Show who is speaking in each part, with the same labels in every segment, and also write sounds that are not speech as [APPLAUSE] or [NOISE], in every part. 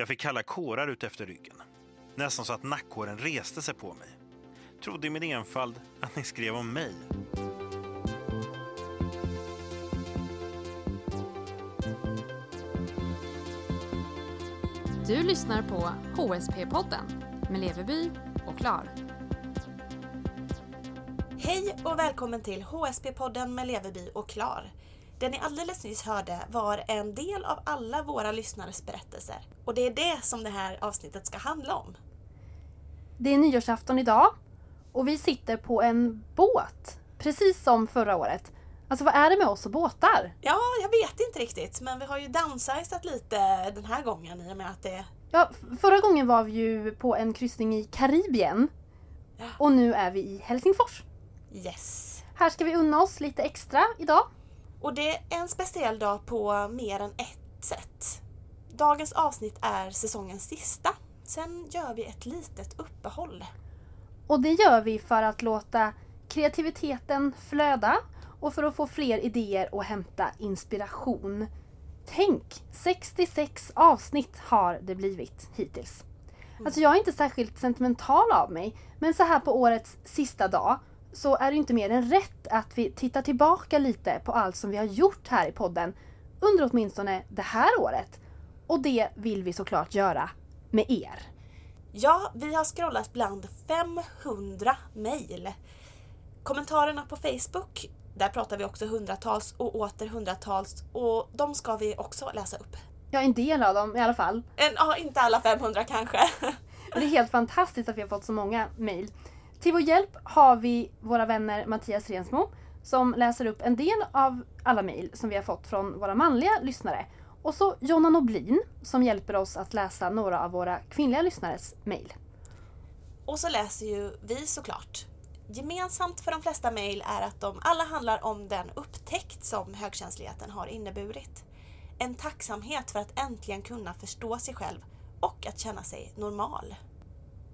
Speaker 1: Jag fick kalla kårar ut efter ryggen. Nästan så att nackhåren reste sig på mig. Trodde i min enfald att ni skrev om mig.
Speaker 2: Du lyssnar på HSP-podden med Leveby och Klar.
Speaker 3: Hej och välkommen till HSP-podden med Leveby och Klar. Det ni alldeles nyss hörde var en del av alla våra lyssnares berättelser. Och det är det som det här avsnittet ska handla om.
Speaker 4: Det är nyårsafton idag och vi sitter på en båt. Precis som förra året. Alltså vad är det med oss och båtar?
Speaker 3: Ja, jag vet inte riktigt men vi har ju downsizat lite den här gången i och med att det...
Speaker 4: Ja, förra gången var vi ju på en kryssning i Karibien.
Speaker 3: Ja.
Speaker 4: Och nu är vi i Helsingfors.
Speaker 3: Yes!
Speaker 4: Här ska vi unna oss lite extra idag.
Speaker 3: Och det är en speciell dag på mer än ett sätt. Dagens avsnitt är säsongens sista. Sen gör vi ett litet uppehåll.
Speaker 4: Och det gör vi för att låta kreativiteten flöda och för att få fler idéer och hämta inspiration. Tänk! 66 avsnitt har det blivit hittills. Alltså jag är inte särskilt sentimental av mig, men så här på årets sista dag så är det inte mer än rätt att vi tittar tillbaka lite på allt som vi har gjort här i podden under åtminstone det här året. Och det vill vi såklart göra med er.
Speaker 3: Ja, vi har scrollat bland 500 mejl. Kommentarerna på Facebook, där pratar vi också hundratals och åter hundratals och de ska vi också läsa upp.
Speaker 4: Ja, en del av dem i alla fall.
Speaker 3: En, ja, inte alla 500 kanske. [LAUGHS]
Speaker 4: Det är helt fantastiskt att vi har fått så många mejl. Till vår hjälp har vi våra vänner Mattias Rensmo som läser upp en del av alla mejl som vi har fått från våra manliga lyssnare. Och så Jonna Noblin som hjälper oss att läsa några av våra kvinnliga lyssnares mejl.
Speaker 3: Och så läser ju vi såklart. Gemensamt för de flesta mejl är att de alla handlar om den upptäckt som högkänsligheten har inneburit. En tacksamhet för att äntligen kunna förstå sig själv och att känna sig normal.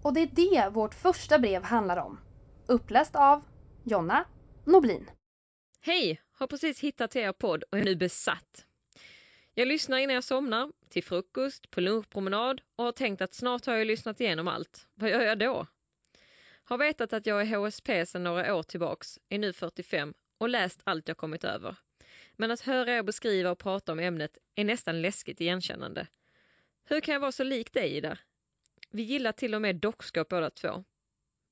Speaker 4: Och det är det vårt första brev handlar om. Uppläst av Jonna Noblin.
Speaker 5: Hej! Har precis hittat till er podd och är nu besatt. Jag lyssnar innan jag somnar, till frukost, på lunchpromenad och har tänkt att snart har jag lyssnat igenom allt. Vad gör jag då? Har vetat att jag är HSP sedan några år tillbaks, är nu 45 och läst allt jag kommit över. Men att höra er beskriva och prata om ämnet är nästan läskigt igenkännande. Hur kan jag vara så lik dig Ida? Vi gillar till och med dockskåp båda två.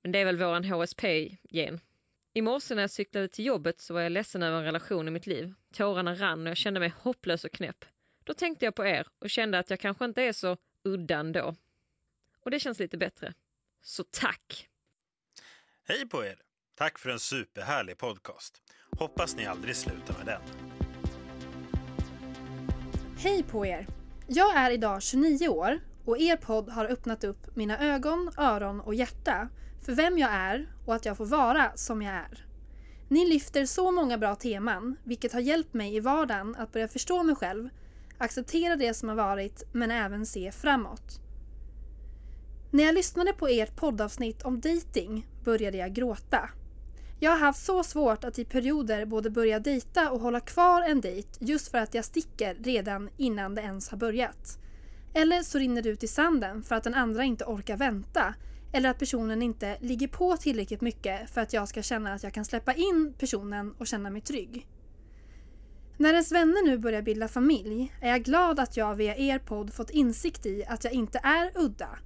Speaker 5: Men det är väl våran HSP-gen. I morse när jag cyklade till jobbet så var jag ledsen över en relation i mitt liv. Tårarna rann och jag kände mig hopplös och knäpp. Då tänkte jag på er och kände att jag kanske inte är så udda ändå. Och det känns lite bättre. Så tack!
Speaker 1: Hej på er! Tack för en superhärlig podcast. Hoppas ni aldrig slutar med den.
Speaker 4: Hej på er! Jag är idag 29 år och er podd har öppnat upp mina ögon, öron och hjärta för vem jag är och att jag får vara som jag är. Ni lyfter så många bra teman, vilket har hjälpt mig i vardagen att börja förstå mig själv, acceptera det som har varit, men även se framåt. När jag lyssnade på ert poddavsnitt om dating började jag gråta. Jag har haft så svårt att i perioder både börja dejta och hålla kvar en dejt just för att jag sticker redan innan det ens har börjat. Eller så rinner det ut i sanden för att den andra inte orkar vänta eller att personen inte ligger på tillräckligt mycket för att jag ska känna att jag kan släppa in personen och känna mig trygg. När ens vänner nu börjar bilda familj är jag glad att jag via er podd fått insikt i att jag inte är udda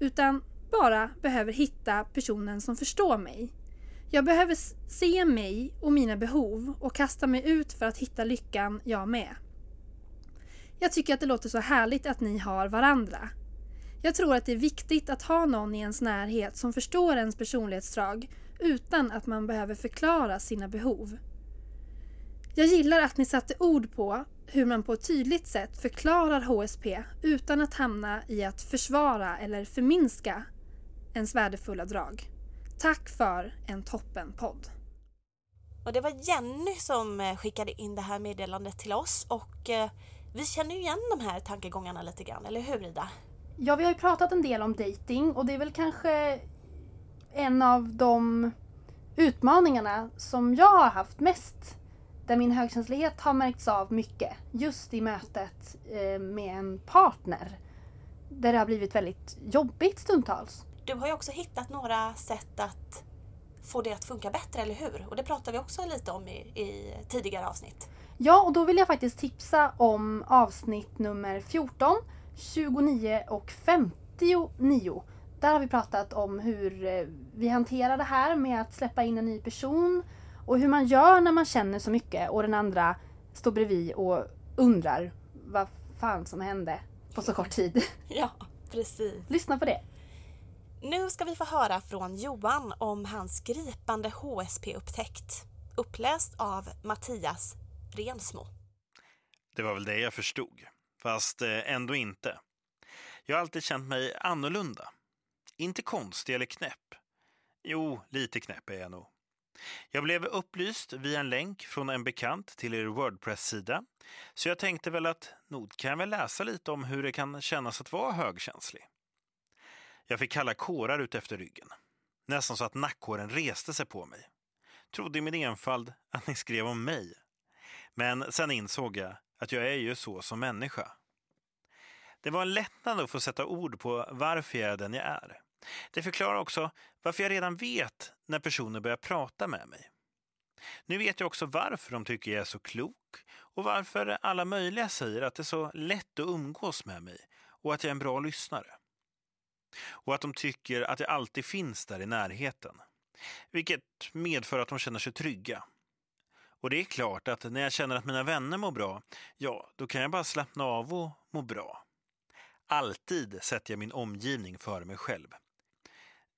Speaker 4: utan bara behöver hitta personen som förstår mig. Jag behöver se mig och mina behov och kasta mig ut för att hitta lyckan jag med. Jag tycker att det låter så härligt att ni har varandra. Jag tror att det är viktigt att ha någon i ens närhet som förstår ens personlighetsdrag utan att man behöver förklara sina behov. Jag gillar att ni satte ord på hur man på ett tydligt sätt förklarar HSP utan att hamna i att försvara eller förminska ens värdefulla drag. Tack för en toppenpodd!
Speaker 3: Och det var Jenny som eh, skickade in det här meddelandet till oss och eh, vi känner ju igen de här tankegångarna lite grann, eller hur Ida?
Speaker 4: Ja, vi har ju pratat en del om dating och det är väl kanske en av de utmaningarna som jag har haft mest. Där min högkänslighet har märkts av mycket. Just i mötet eh, med en partner.
Speaker 2: där det har blivit väldigt jobbigt stundtals.
Speaker 3: Du har ju också hittat några sätt att få det att funka bättre, eller hur? Och det pratade vi också lite om i, i tidigare avsnitt.
Speaker 2: Ja, och då vill jag faktiskt tipsa om avsnitt nummer 14, 29 och 59. Där har vi pratat om hur eh, vi hanterar det här med att släppa in en ny person och hur man gör när man känner så mycket och den andra står bredvid och undrar vad fan som hände på så kort tid. [LAUGHS]
Speaker 3: Ja, precis.
Speaker 2: Lyssna på det.
Speaker 3: Nu ska vi få höra från Johan om hans gripande HSP-upptäckt. Uppläst av Mattias Rensmo.
Speaker 1: Det var väl det jag förstod, fast eh, ändå inte. Jag har alltid känt mig annorlunda. Inte konstig eller knäpp. Jo, lite knäpp är jag nog. Jag blev upplyst via en länk från en bekant till er Wordpress-sida. Så jag tänkte väl att nog kan jag väl läsa lite om hur det kan kännas att vara högkänslig. Jag fick kalla kårar ut efter ryggen. Nästan så att nackhåren reste sig på mig. Trodde i min enfald att ni skrev om mig. Men sen insåg jag att jag är ju så som människa. Det var en lättnad att få sätta ord på varför jag är den jag är. Det förklarar också varför jag redan vet när personer börjar prata med mig. Nu vet jag också varför de tycker jag är så klok och varför alla möjliga säger att det är så lätt att umgås med mig och att jag är en bra lyssnare. Och att de tycker att jag alltid finns där i närheten. Vilket medför att de känner sig trygga. Och det är klart att när jag känner att mina vänner mår bra, ja, då kan jag bara slappna av och må bra. Alltid sätter jag min omgivning före mig själv.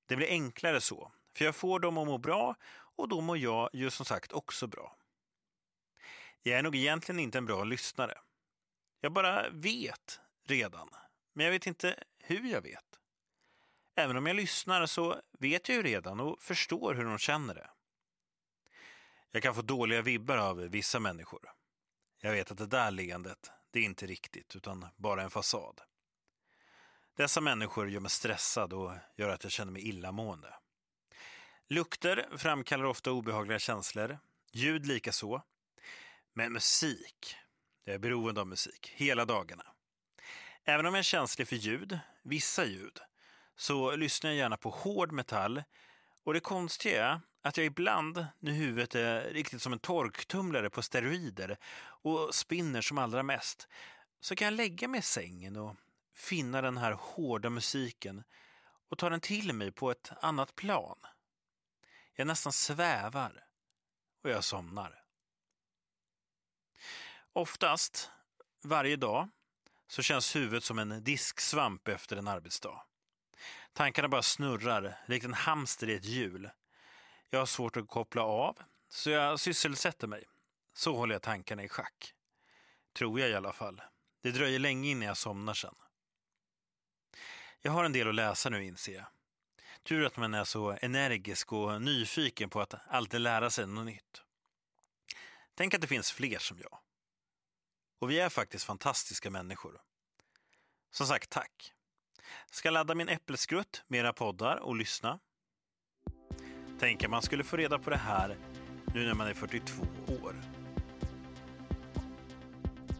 Speaker 1: Det blir enklare så, för jag får dem att må bra och då mår jag ju som sagt också bra. Jag är nog egentligen inte en bra lyssnare. Jag bara vet redan, men jag vet inte hur jag vet. Även om jag lyssnar så vet jag ju redan och förstår hur de känner det. Jag kan få dåliga vibbar av vissa människor. Jag vet att det där leendet, det är inte riktigt utan bara en fasad. Dessa människor gör mig stressad och gör att jag känner mig illamående. Lukter framkallar ofta obehagliga känslor, ljud lika så. Men musik, jag är beroende av musik hela dagarna. Även om jag är känslig för ljud, vissa ljud, så lyssnar jag gärna på hård metall och det konstiga är att jag ibland, när huvudet är riktigt som en torktumlare på steroider och spinner som allra mest, så kan jag lägga mig i sängen och finna den här hårda musiken och ta den till mig på ett annat plan. Jag nästan svävar och jag somnar. Oftast, varje dag, så känns huvudet som en disksvamp efter en arbetsdag. Tankarna bara snurrar, likt en hamster i ett hjul. Jag har svårt att koppla av, så jag sysselsätter mig. Så håller jag tankarna i schack. Tror jag i alla fall. Det dröjer länge innan jag somnar sen. Jag har en del att läsa nu inser jag. Tur att man är så energisk och nyfiken på att alltid lära sig något nytt. Tänk att det finns fler som jag. Och vi är faktiskt fantastiska människor. Som sagt, tack. Ska ladda min äppelskrutt med era poddar och lyssna. Tänk att man skulle få reda på det här nu när man är 42 år.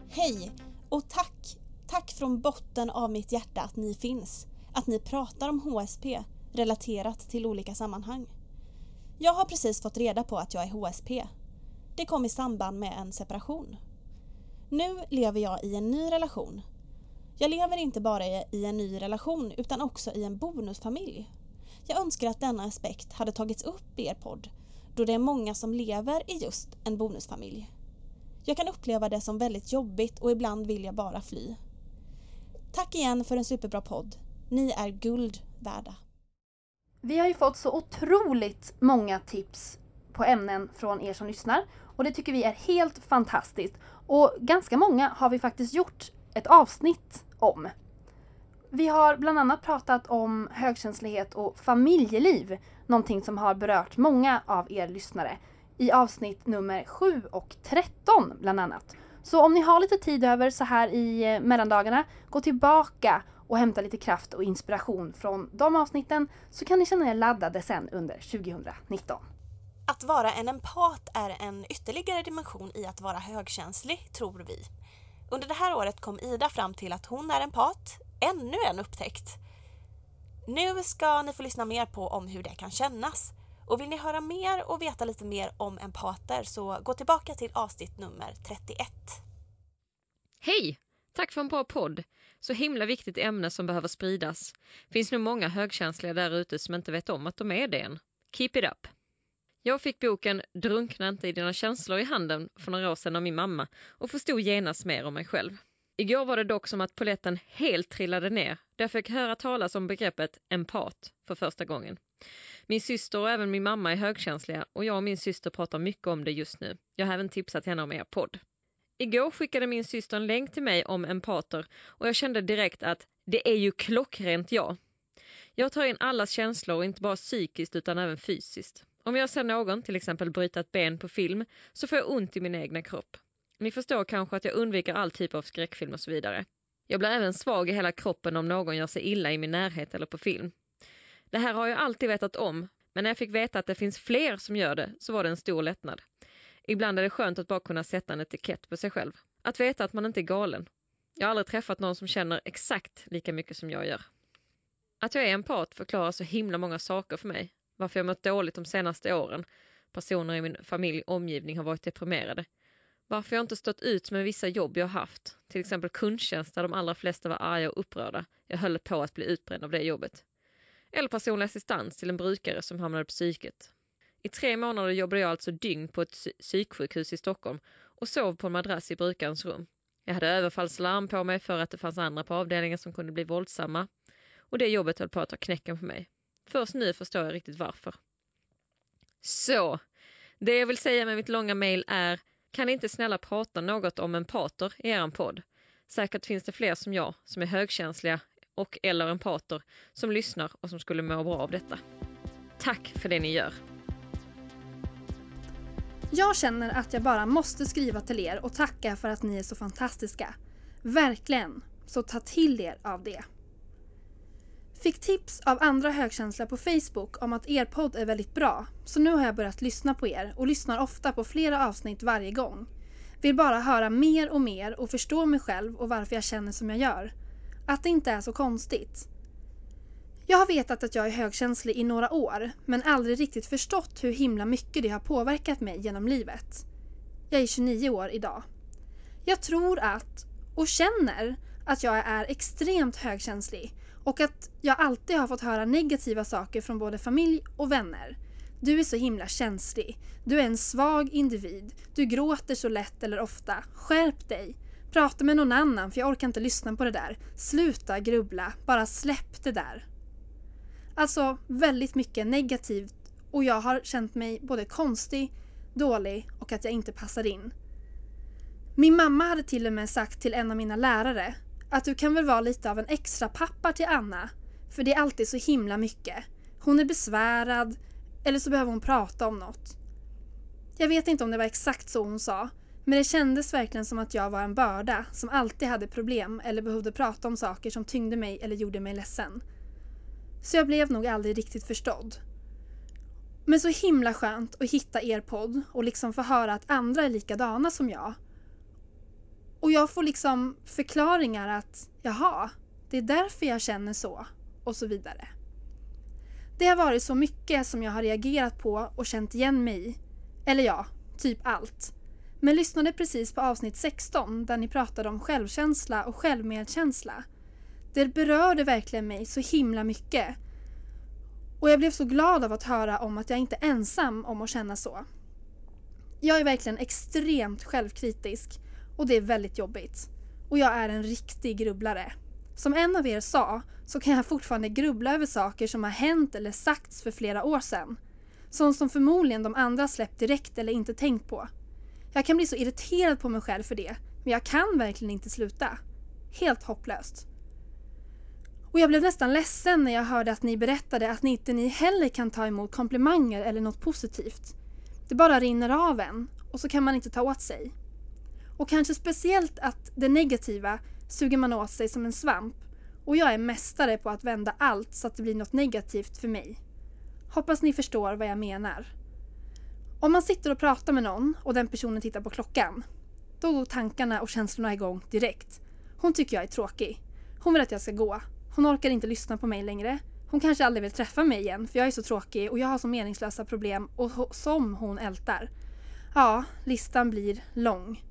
Speaker 3: Hej och tack! Tack från botten av mitt hjärta att ni finns. Att ni pratar om HSP relaterat till olika sammanhang. Jag har precis fått reda på att jag är HSP. Det kom i samband med en separation. Nu lever jag i en ny relation. Jag lever inte bara i en ny relation utan också i en bonusfamilj. Jag önskar att denna aspekt hade tagits upp i er podd då det är många som lever i just en bonusfamilj. Jag kan uppleva det som väldigt jobbigt och ibland vill jag bara fly. Tack igen för en superbra podd. Ni är guld värda.
Speaker 2: Vi har ju fått så otroligt många tips på ämnen från er som lyssnar och det tycker vi är helt fantastiskt. Och ganska många har vi faktiskt gjort ett avsnitt om. Vi har bland annat pratat om högkänslighet och familjeliv, någonting som har berört många av er lyssnare i avsnitt nummer 7 och 13 bland annat. Så om ni har lite tid över så här i eh, mellandagarna, gå tillbaka och hämta lite kraft och inspiration från de avsnitten så kan ni känna er laddade sen under 2019.
Speaker 3: Att vara en empat är en ytterligare dimension i att vara högkänslig, tror vi. Under det här året kom Ida fram till att hon är empat, ännu en upptäckt. Nu ska ni få lyssna mer på om hur det kan kännas. Och vill ni höra mer och veta lite mer om empater så gå tillbaka till avsnitt nummer 31.
Speaker 5: Hej! Tack för en bra podd. Så himla viktigt ämne som behöver spridas. Finns nog många högkänsliga där ute som inte vet om att de är det än. Keep it up! Jag fick boken Drunkna inte i dina känslor i handen för några år sedan av min mamma och förstod genast mer om mig själv. Igår var det dock som att poletten helt trillade ner där jag fick höra talas om begreppet empat för första gången. Min syster och även min mamma är högkänsliga och jag och min syster pratar mycket om det just nu. Jag har även tipsat henne om er podd. Igår skickade min syster en länk till mig om empater och jag kände direkt att det är ju klockrent jag. Jag tar in allas känslor, inte bara psykiskt utan även fysiskt. Om jag ser någon, till exempel bryta ett ben på film, så får jag ont i min egna kropp. Ni förstår kanske att jag undviker all typ av skräckfilm och så vidare. Jag blir även svag i hela kroppen om någon gör sig illa i min närhet eller på film. Det här har jag alltid vetat om, men när jag fick veta att det finns fler som gör det så var det en stor lättnad. Ibland är det skönt att bara kunna sätta en etikett på sig själv. Att veta att man inte är galen. Jag har aldrig träffat någon som känner exakt lika mycket som jag gör. Att jag är empat förklarar så himla många saker för mig. Varför jag mått dåligt de senaste åren. Personer i min familj och omgivning har varit deprimerade. Varför jag inte stått ut med vissa jobb jag haft. Till exempel kundtjänst där de allra flesta var arga och upprörda. Jag höll på att bli utbränd av det jobbet. Eller personlig assistans till en brukare som hamnade på psyket. I tre månader jobbade jag alltså dygn på ett psyksjukhus i Stockholm och sov på en madrass i brukarens rum. Jag hade överfallslarm på mig för att det fanns andra på avdelningen som kunde bli våldsamma. Och det jobbet höll på att ta knäcken på mig. Först nu förstår jag riktigt varför. Så, det jag vill säga med mitt långa mail är kan ni inte snälla prata något om empater i er podd? Säkert finns det fler som jag, som är högkänsliga och eller empater, som lyssnar och som skulle må bra av detta. Tack för det ni gör!
Speaker 4: Jag känner att jag bara måste skriva till er och tacka för att ni är så fantastiska. Verkligen! Så ta till er av det. Fick tips av andra högkänsliga på Facebook om att er podd är väldigt bra, så nu har jag börjat lyssna på er och lyssnar ofta på flera avsnitt varje gång. Vill bara höra mer och mer och förstå mig själv och varför jag känner som jag gör. Att det inte är så konstigt. Jag har vetat att jag är högkänslig i några år, men aldrig riktigt förstått hur himla mycket det har påverkat mig genom livet. Jag är 29 år idag. Jag tror att, och känner, att jag är extremt högkänslig och att jag alltid har fått höra negativa saker från både familj och vänner. Du är så himla känslig. Du är en svag individ. Du gråter så lätt eller ofta. Skärp dig. Prata med någon annan för jag orkar inte lyssna på det där. Sluta grubbla. Bara släpp det där. Alltså väldigt mycket negativt och jag har känt mig både konstig, dålig och att jag inte passar in. Min mamma hade till och med sagt till en av mina lärare att du kan väl vara lite av en extra pappa till Anna. För det är alltid så himla mycket. Hon är besvärad eller så behöver hon prata om något. Jag vet inte om det var exakt så hon sa men det kändes verkligen som att jag var en börda som alltid hade problem eller behövde prata om saker som tyngde mig eller gjorde mig ledsen. Så jag blev nog aldrig riktigt förstådd. Men så himla skönt att hitta er podd och liksom få höra att andra är likadana som jag och jag får liksom förklaringar att jaha, det är därför jag känner så och så vidare. Det har varit så mycket som jag har reagerat på och känt igen mig i. Eller ja, typ allt. Men lyssnade precis på avsnitt 16 där ni pratade om självkänsla och självmedkänsla. Det berörde verkligen mig så himla mycket. Och jag blev så glad av att höra om att jag inte är ensam om att känna så. Jag är verkligen extremt självkritisk och det är väldigt jobbigt. Och jag är en riktig grubblare. Som en av er sa så kan jag fortfarande grubbla över saker som har hänt eller sagts för flera år sedan. Sånt som förmodligen de andra släppt direkt eller inte tänkt på. Jag kan bli så irriterad på mig själv för det, men jag kan verkligen inte sluta. Helt hopplöst. Och jag blev nästan ledsen när jag hörde att ni berättade att ni inte ni heller kan ta emot komplimanger eller något positivt. Det bara rinner av en och så kan man inte ta åt sig. Och kanske speciellt att det negativa suger man åt sig som en svamp och jag är mästare på att vända allt så att det blir något negativt för mig. Hoppas ni förstår vad jag menar. Om man sitter och pratar med någon och den personen tittar på klockan, då går tankarna och känslorna igång direkt. Hon tycker jag är tråkig. Hon vill att jag ska gå. Hon orkar inte lyssna på mig längre. Hon kanske aldrig vill träffa mig igen för jag är så tråkig och jag har så meningslösa problem och som hon ältar. Ja, listan blir lång.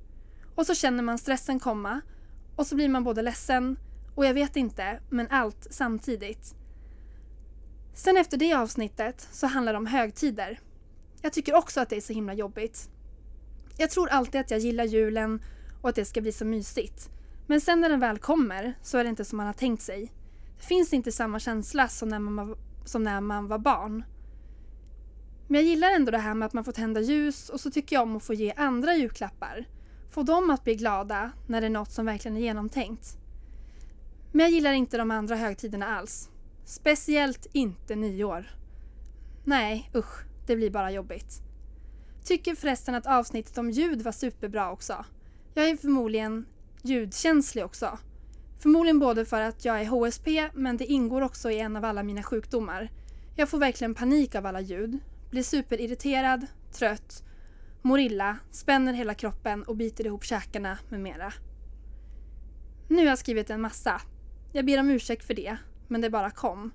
Speaker 4: Och så känner man stressen komma och så blir man både ledsen och jag vet inte, men allt samtidigt. Sen efter det avsnittet så handlar det om högtider. Jag tycker också att det är så himla jobbigt. Jag tror alltid att jag gillar julen och att det ska bli så mysigt. Men sen när den väl kommer så är det inte som man har tänkt sig. Det finns inte samma känsla som när man var, som när man var barn. Men jag gillar ändå det här med att man får tända ljus och så tycker jag om att få ge andra julklappar. Få dem att bli glada när det är något som verkligen är genomtänkt. Men jag gillar inte de andra högtiderna alls. Speciellt inte nyår. Nej, usch, det blir bara jobbigt. Tycker förresten att avsnittet om ljud var superbra också. Jag är förmodligen ljudkänslig också. Förmodligen både för att jag är HSP men det ingår också i en av alla mina sjukdomar. Jag får verkligen panik av alla ljud, blir superirriterad, trött, mår illa, spänner hela kroppen och biter ihop käkarna med mera. Nu har jag skrivit en massa. Jag ber om ursäkt för det, men det bara kom.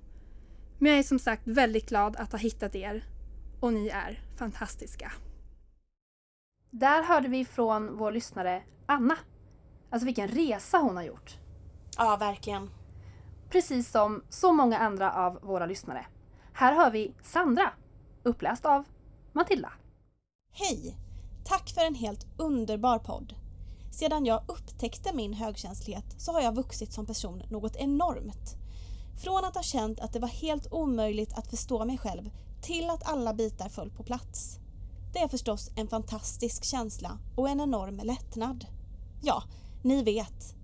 Speaker 4: Men jag är som sagt väldigt glad att ha hittat er och ni är fantastiska. Där hörde vi från vår lyssnare Anna. Alltså vilken resa hon har gjort.
Speaker 3: Ja, verkligen.
Speaker 4: Precis som så många andra av våra lyssnare. Här hör vi Sandra, uppläst av Matilda.
Speaker 6: Hej! Tack för en helt underbar podd. Sedan jag upptäckte min högkänslighet så har jag vuxit som person något enormt. Från att ha känt att det var helt omöjligt att förstå mig själv till att alla bitar föll på plats. Det är förstås en fantastisk känsla och en enorm lättnad. Ja, ni vet.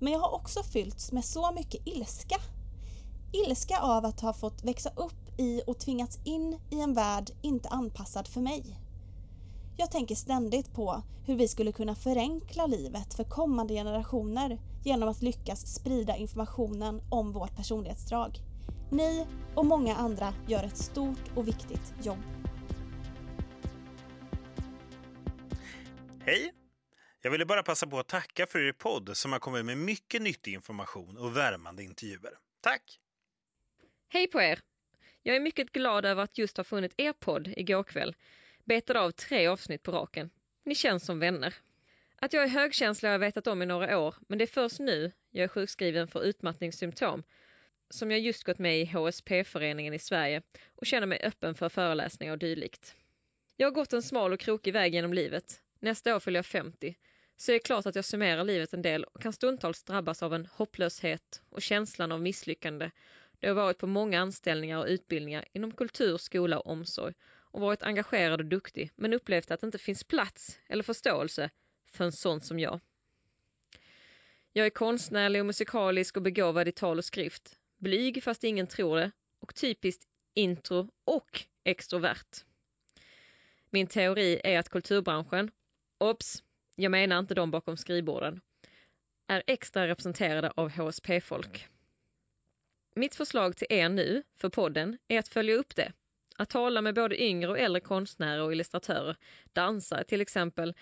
Speaker 6: Men jag har också fyllts med så mycket ilska. Ilska av att ha fått växa upp i och tvingats in i en värld inte anpassad för mig. Jag tänker ständigt på hur vi skulle kunna förenkla livet för kommande generationer genom att lyckas sprida informationen om vårt personlighetsdrag. Ni och många andra gör ett stort och viktigt jobb.
Speaker 1: Hej! Jag ville bara passa på att tacka för er podd som har kommit med mycket nyttig information och värmande intervjuer. Tack!
Speaker 5: Hej på er! Jag är mycket glad över att just ha funnit er podd igår kväll. Betade av tre avsnitt på raken. Ni känns som vänner. Att jag är högkänslig har jag vetat om i några år, men det är först nu jag är sjukskriven för utmattningssymptom som jag just gått med i HSP-föreningen i Sverige och känner mig öppen för föreläsningar och dylikt. Jag har gått en smal och krokig väg genom livet. Nästa år fyller jag 50, så det är klart att jag summerar livet en del och kan stundtals drabbas av en hopplöshet och känslan av misslyckande då jag varit på många anställningar och utbildningar inom kultur, skola och omsorg och varit engagerad och duktig men upplevt att det inte finns plats eller förståelse för en sån som jag. Jag är konstnärlig och musikalisk och begåvad i tal och skrift. Blyg fast ingen tror det och typiskt intro och extrovert. Min teori är att kulturbranschen, obs, jag menar inte de bakom skrivborden, är extra representerade av HSP-folk. Mitt förslag till er nu, för podden, är att följa upp det. Att tala med både yngre och äldre konstnärer och illustratörer, dansare till exempel,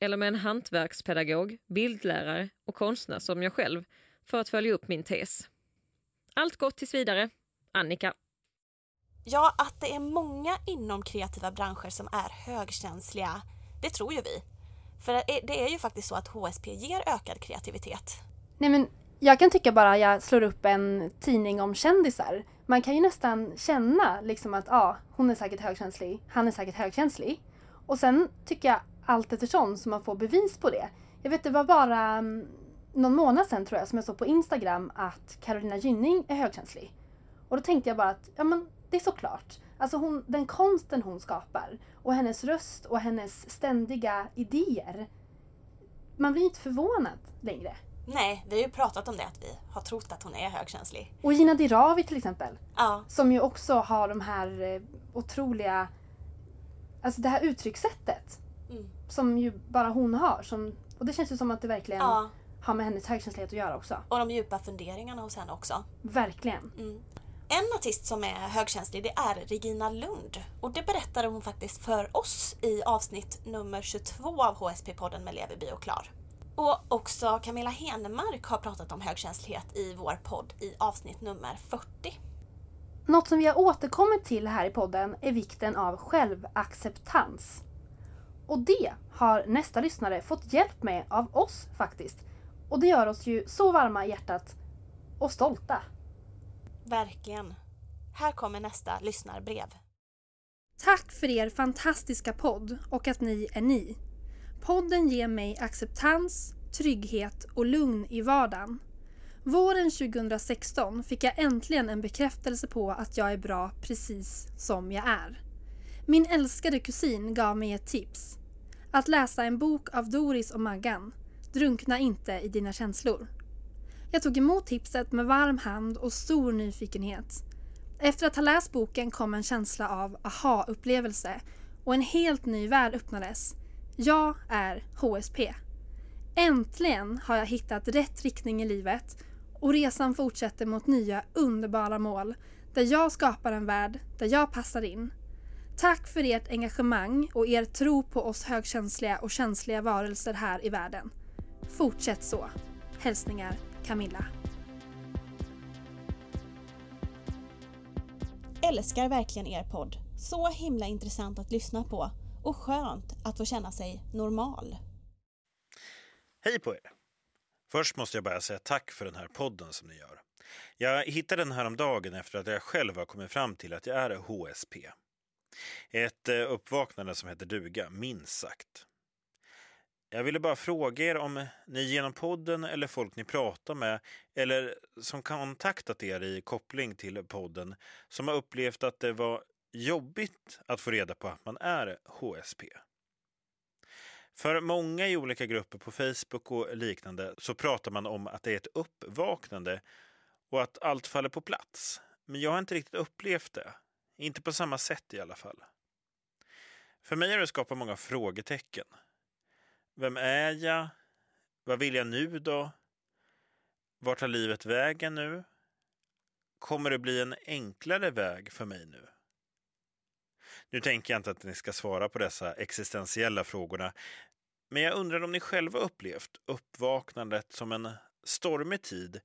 Speaker 5: eller med en hantverkspedagog, bildlärare och konstnär som jag själv, för att följa upp min tes. Allt gott tills vidare. Annika.
Speaker 3: Ja, att det är många inom kreativa branscher som är högkänsliga, det tror ju vi. För det är ju faktiskt så att HSP ger ökad kreativitet.
Speaker 4: Nej men jag kan tycka bara jag slår upp en tidning om kändisar. Man kan ju nästan känna liksom att ja, hon är säkert högkänslig, han är säkert högkänslig. Och sen tycker jag allt eftersom som man får bevis på det. Jag vet det var bara um, någon månad sedan tror jag som jag såg på Instagram att Carolina Gynning är högkänslig. Och då tänkte jag bara att ja men det är såklart. Alltså hon, den konsten hon skapar och hennes röst och hennes ständiga idéer. Man blir inte förvånad längre.
Speaker 3: Nej, vi har ju pratat om det att vi har trott att hon är högkänslig.
Speaker 4: Och Gina Dirawi till exempel.
Speaker 3: Ja,
Speaker 4: Som ju också har de här eh, otroliga... Alltså det här uttryckssättet.
Speaker 3: Mm.
Speaker 4: Som ju bara hon har. Som, och det känns ju som att det verkligen
Speaker 3: ja.
Speaker 4: har med hennes högkänslighet att göra också.
Speaker 3: Och de djupa funderingarna hos henne också.
Speaker 4: Verkligen.
Speaker 3: Mm. En artist som är högkänslig det är Regina Lund. Och det berättade hon faktiskt för oss i avsnitt nummer 22 av HSP-podden med Leverby och Klar.
Speaker 2: Och också Camilla Henemark har pratat om högkänslighet i vår podd i avsnitt nummer 40.
Speaker 4: Något som vi har återkommit till här i podden är vikten av självacceptans. Och det har nästa lyssnare fått hjälp med av oss faktiskt. Och det gör oss ju så varma i hjärtat och stolta.
Speaker 2: Verkligen. Här kommer nästa lyssnarbrev.
Speaker 4: Tack för er fantastiska podd och att ni är ni. Podden ger mig acceptans, trygghet och lugn i vardagen. Våren 2016 fick jag äntligen en bekräftelse på att jag är bra precis som jag är. Min älskade kusin gav mig ett tips. Att läsa en bok av Doris och Maggan. Drunkna inte i dina känslor. Jag tog emot tipset med varm hand och stor nyfikenhet. Efter att ha läst boken kom en känsla av aha-upplevelse och en helt ny värld öppnades. Jag är HSP. Äntligen har jag hittat rätt riktning i livet och resan fortsätter mot nya underbara mål där jag skapar en värld där jag passar in. Tack för ert engagemang och er tro på oss högkänsliga och känsliga varelser här i världen. Fortsätt så. Hälsningar Camilla.
Speaker 3: Älskar verkligen er podd. Så himla intressant att lyssna på och skönt att få känna sig normal.
Speaker 1: Hej på er! Först måste jag bara säga tack för den här podden som ni gör. Jag hittade den här om dagen efter att jag själv har kommit fram till att jag är HSP. Ett eh, uppvaknande som heter duga, minst sagt. Jag ville bara fråga er om ni genom podden eller folk ni pratar med eller som kontaktat er i koppling till podden som har upplevt att det var jobbigt att få reda på att man är HSP. För många i olika grupper på Facebook och liknande så pratar man om att det är ett uppvaknande och att allt faller på plats. Men jag har inte riktigt upplevt det. Inte på samma sätt i alla fall. För mig har det skapat många frågetecken. Vem är jag? Vad vill jag nu då? Vart tar livet vägen nu? Kommer det bli en enklare väg för mig nu? Nu tänker jag inte att ni ska svara på dessa existentiella frågorna, men jag undrar om ni själva upplevt uppvaknandet som en stormig tid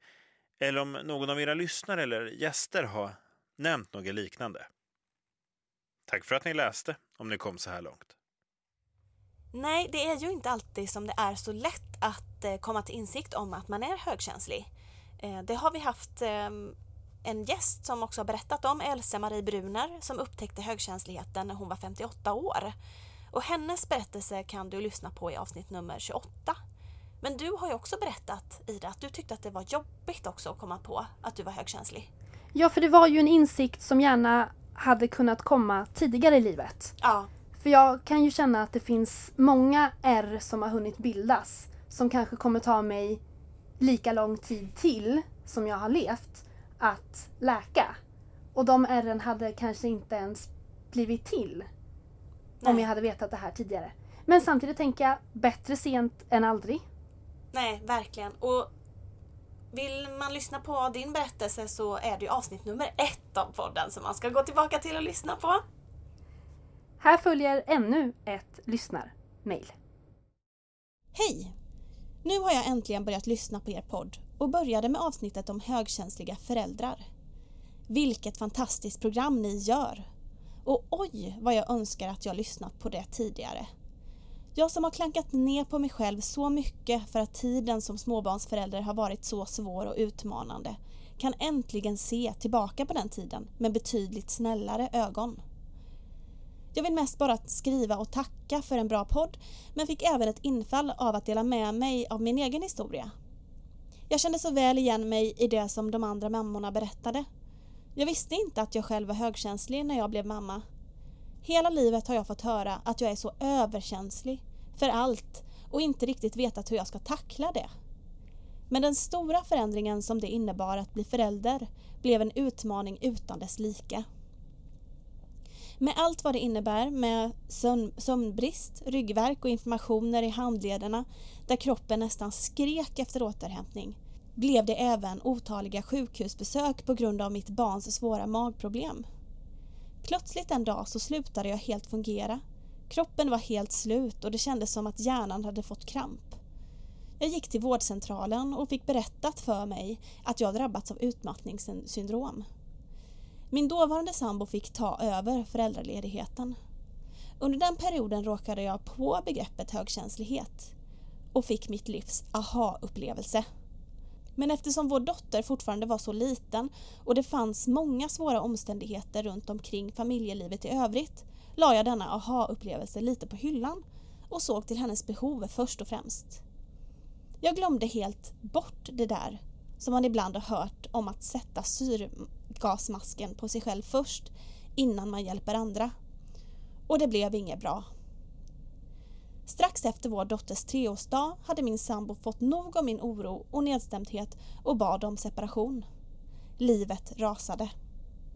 Speaker 1: eller om någon av era lyssnare eller gäster har nämnt något liknande. Tack för att ni läste, om ni kom så här långt.
Speaker 2: Nej, det är ju inte alltid som det är så lätt att eh, komma till insikt om att man är högkänslig. Eh, det har vi haft ehm, en gäst som också har berättat om, Elsa Marie Bruner, som upptäckte högkänsligheten när hon var 58 år. Och hennes berättelse kan du lyssna på i avsnitt nummer 28. Men du har ju också berättat, Ida, att du tyckte att det var jobbigt också att komma på att du var högkänslig.
Speaker 4: Ja, för det var ju en insikt som gärna hade kunnat komma tidigare i livet.
Speaker 2: Ja,
Speaker 4: För jag kan ju känna att det finns många R som har hunnit bildas som kanske kommer ta mig lika lång tid till som jag har levt att läka. Och de R'n hade kanske inte ens blivit till om
Speaker 2: Nej.
Speaker 4: jag hade vetat det här tidigare. Men samtidigt tänker jag, bättre sent än aldrig.
Speaker 2: nej, verkligen. Och vill man lyssna på din berättelse så är det ju avsnitt nummer ett av podden som man ska gå tillbaka till och lyssna på.
Speaker 4: Här följer ännu ett lyssnarmail.
Speaker 3: Hej! Nu har jag äntligen börjat lyssna på er podd och började med avsnittet om högkänsliga föräldrar. Vilket fantastiskt program ni gör! Och oj vad jag önskar att jag lyssnat på det tidigare. Jag som har klankat ner på mig själv så mycket för att tiden som småbarnsförälder har varit så svår och utmanande kan äntligen se tillbaka på den tiden med betydligt snällare ögon. Jag vill mest bara skriva och tacka för en bra podd men fick även ett infall av att dela med mig av min egen historia. Jag kände så väl igen mig i det som de andra mammorna berättade. Jag visste inte att jag själv var högkänslig när jag blev mamma. Hela livet har jag fått höra att jag är så överkänslig för allt och inte riktigt vetat hur jag ska tackla det. Men den stora förändringen som det innebar att bli förälder blev en utmaning utan dess like. Med allt vad det innebär med sömn, sömnbrist, ryggvärk och inflammationer i handlederna där kroppen nästan skrek efter återhämtning blev det även otaliga sjukhusbesök på grund av mitt barns svåra magproblem. Plötsligt en dag så slutade jag helt fungera. Kroppen var helt slut och det kändes som att hjärnan hade fått kramp. Jag gick till vårdcentralen och fick berättat för mig att jag drabbats av utmattningssyndrom. Min dåvarande sambo fick ta över föräldraledigheten. Under den perioden råkade jag på begreppet högkänslighet och fick mitt livs aha-upplevelse. Men eftersom vår dotter fortfarande var så liten och det fanns många svåra omständigheter runt omkring familjelivet i övrigt la jag denna aha-upplevelse lite på hyllan och såg till hennes behov först och främst. Jag glömde helt bort det där som man ibland har hört om att sätta syrgasmasken på sig själv först innan man hjälper andra. Och det blev inget bra. Strax efter vår dotters treårsdag hade min sambo fått nog av min oro och nedstämdhet och bad om separation. Livet rasade.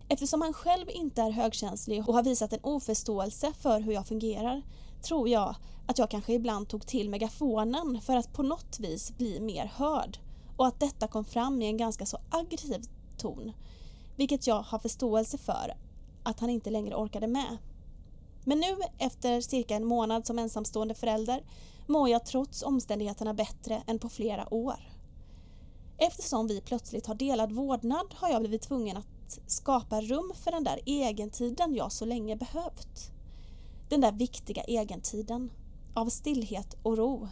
Speaker 3: Eftersom han själv inte är högkänslig och har visat en oförståelse för hur jag fungerar tror jag att jag kanske ibland tog till megafonen för att på något vis bli mer hörd och att detta kom fram i en ganska så aggressiv ton, vilket jag har förståelse för att han inte längre orkade med. Men nu efter cirka en månad som ensamstående förälder mår jag trots omständigheterna bättre än på flera år. Eftersom vi plötsligt har delad vårdnad har jag blivit tvungen att skapa rum för den där egentiden jag så länge behövt. Den där viktiga egentiden av stillhet och ro.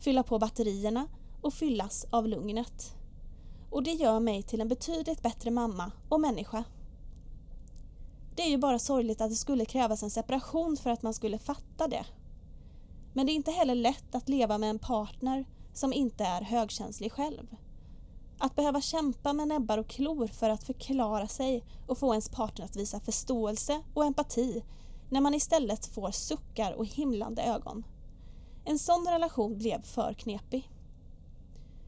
Speaker 3: Fylla på batterierna och fyllas av lugnet. Och det gör mig till en betydligt bättre mamma och människa. Det är ju bara sorgligt att det skulle krävas en separation för att man skulle fatta det. Men det är inte heller lätt att leva med en partner som inte är högkänslig själv. Att behöva kämpa med näbbar och klor för att förklara sig och få ens partner att visa förståelse och empati när man istället får suckar och himlande ögon. En sån relation blev för knepig.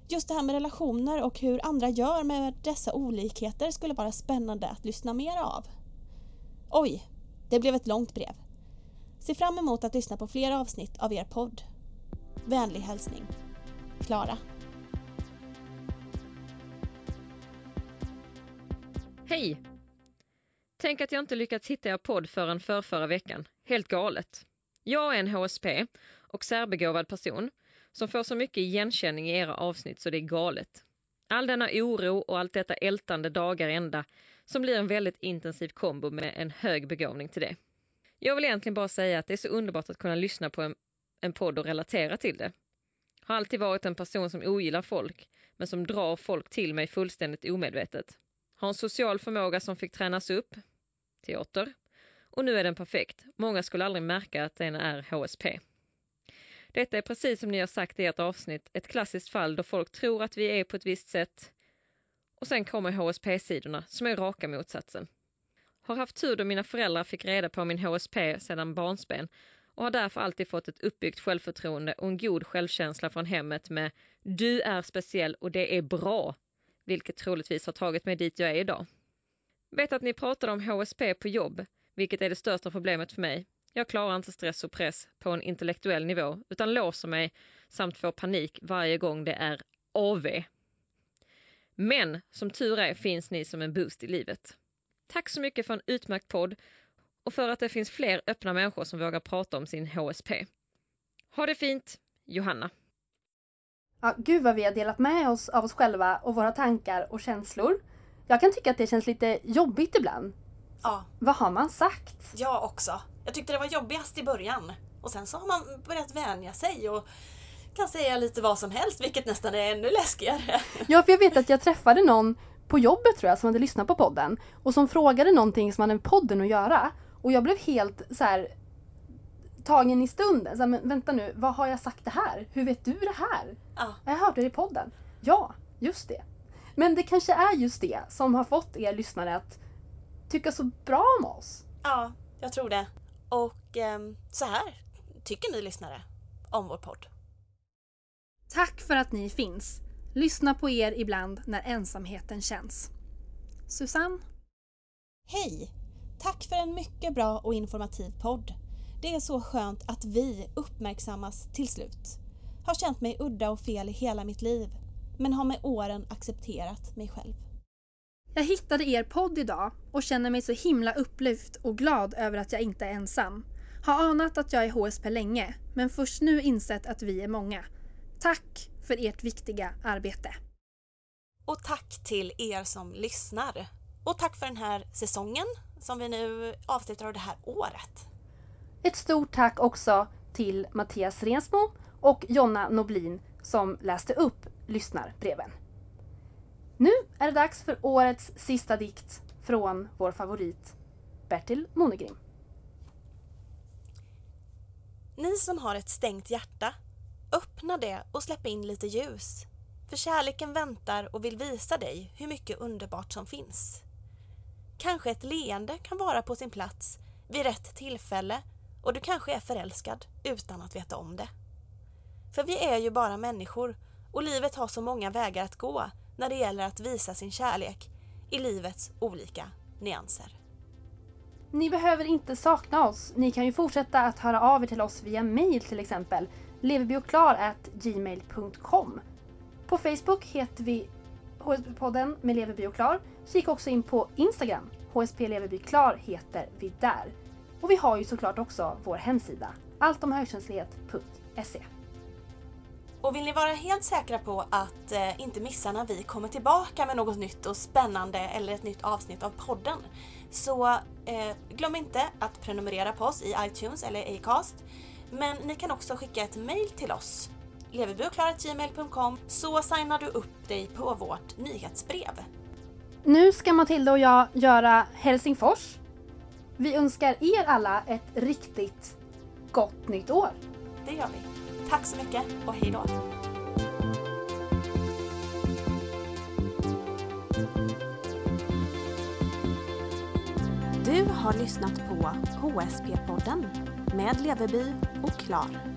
Speaker 3: Just det här med relationer och hur andra gör med dessa olikheter skulle vara spännande att lyssna mer av. Oj, det blev ett långt brev. Se fram emot att lyssna på fler avsnitt av er podd. Vänlig hälsning. Klara.
Speaker 5: Hej! Tänk att jag inte lyckats hitta er podd förrän för förra veckan. Helt galet. Jag är en HSP och särbegåvad person som får så mycket igenkänning i era avsnitt så det är galet. All denna oro och allt detta ältande dagar ända som blir en väldigt intensiv kombo med en hög begåvning till det. Jag vill egentligen bara säga att det är så underbart att kunna lyssna på en, en podd och relatera till det. Har alltid varit en person som ogillar folk, men som drar folk till mig fullständigt omedvetet. Har en social förmåga som fick tränas upp, teater, och nu är den perfekt. Många skulle aldrig märka att den är HSP. Detta är precis som ni har sagt i ert avsnitt, ett klassiskt fall då folk tror att vi är på ett visst sätt och sen kommer HSP-sidorna som är raka motsatsen. Har haft tur då mina föräldrar fick reda på min HSP sedan barnsben och har därför alltid fått ett uppbyggt självförtroende och en god självkänsla från hemmet med Du är speciell och det är bra, vilket troligtvis har tagit mig dit jag är idag. Vet att ni pratade om HSP på jobb, vilket är det största problemet för mig. Jag klarar inte stress och press på en intellektuell nivå utan låser mig samt får panik varje gång det är AV. Men som tur är finns ni som en boost i livet. Tack så mycket för en utmärkt podd och för att det finns fler öppna människor som vågar prata om sin HSP. Ha det fint, Johanna.
Speaker 2: Ja, gud vad vi har delat med oss av oss själva och våra tankar och känslor. Jag kan tycka att det känns lite jobbigt ibland.
Speaker 4: Ja,
Speaker 2: Vad har man sagt?
Speaker 4: jag också. Jag tyckte det var jobbigast i början. Och sen så har man börjat vänja sig och kan säga lite vad som helst, vilket nästan är ännu läskigare.
Speaker 2: Ja, för jag vet att jag träffade någon på jobbet tror jag som hade lyssnat på podden och som frågade någonting som hade med podden att göra. Och jag blev helt så här tagen i stunden. Så här, men vänta nu, vad har jag sagt det här? Hur vet du det här?
Speaker 4: Ja,
Speaker 2: Jag hörde det i podden. Ja, just det. Men det kanske är just det som har fått er lyssnare att tycka så bra om oss.
Speaker 4: ja jag tror det. Och ehm, så här tycker ni lyssnare om vår podd.
Speaker 2: Tack för att ni finns. Lyssna på er ibland när ensamheten känns. Susanne?
Speaker 3: Hej! Tack för en mycket bra och informativ podd. Det är så skönt att vi uppmärksammas till slut. Har känt mig udda och fel i hela mitt liv, men har med åren accepterat mig själv.
Speaker 2: Jag hittade er podd idag och känner mig så himla upplyft och glad över att jag inte är ensam. Har anat att jag är HSP länge, men först nu insett att vi är många. Tack för ert viktiga arbete.
Speaker 3: Och tack till er som lyssnar. Och tack för den här säsongen som vi nu avslutar av det här året.
Speaker 2: Ett stort tack också till Mattias Rensmo och Jonna Noblin som läste upp lyssnarbreven. Nu är det dags för årets sista dikt från vår favorit Bertil Monegrim.
Speaker 3: Ni som har ett stängt hjärta, öppna det och släpp in lite ljus. För kärleken väntar och vill visa dig hur mycket underbart som finns. Kanske ett leende kan vara på sin plats vid rätt tillfälle och du kanske är förälskad utan att veta om det. För vi är ju bara människor och livet har så många vägar att gå när det gäller att visa sin kärlek i livets olika nyanser.
Speaker 2: Ni behöver inte sakna oss. Ni kan ju fortsätta att höra av er till oss via mail till exempel leverbioklar.gmail.com På Facebook heter vi HSP-podden med Leverby och Klar. Kika också in på Instagram. HSP Leverby Klar heter vi där. Och vi har ju såklart också vår hemsida alltomhögkänslighet.se.
Speaker 3: Och vill ni vara helt säkra på att eh, inte missa när vi kommer tillbaka med något nytt och spännande eller ett nytt avsnitt av podden så eh, glöm inte att prenumerera på oss i iTunes eller Acast. Men ni kan också skicka ett mail till oss leverbyoklar.gmail.com så signar du upp dig på vårt nyhetsbrev.
Speaker 2: Nu ska Matilda och jag göra Helsingfors. Vi önskar er alla ett riktigt gott nytt år.
Speaker 3: Det gör vi. Tack så mycket och hej då! Du har lyssnat på HSP-podden med Leveby och Klar.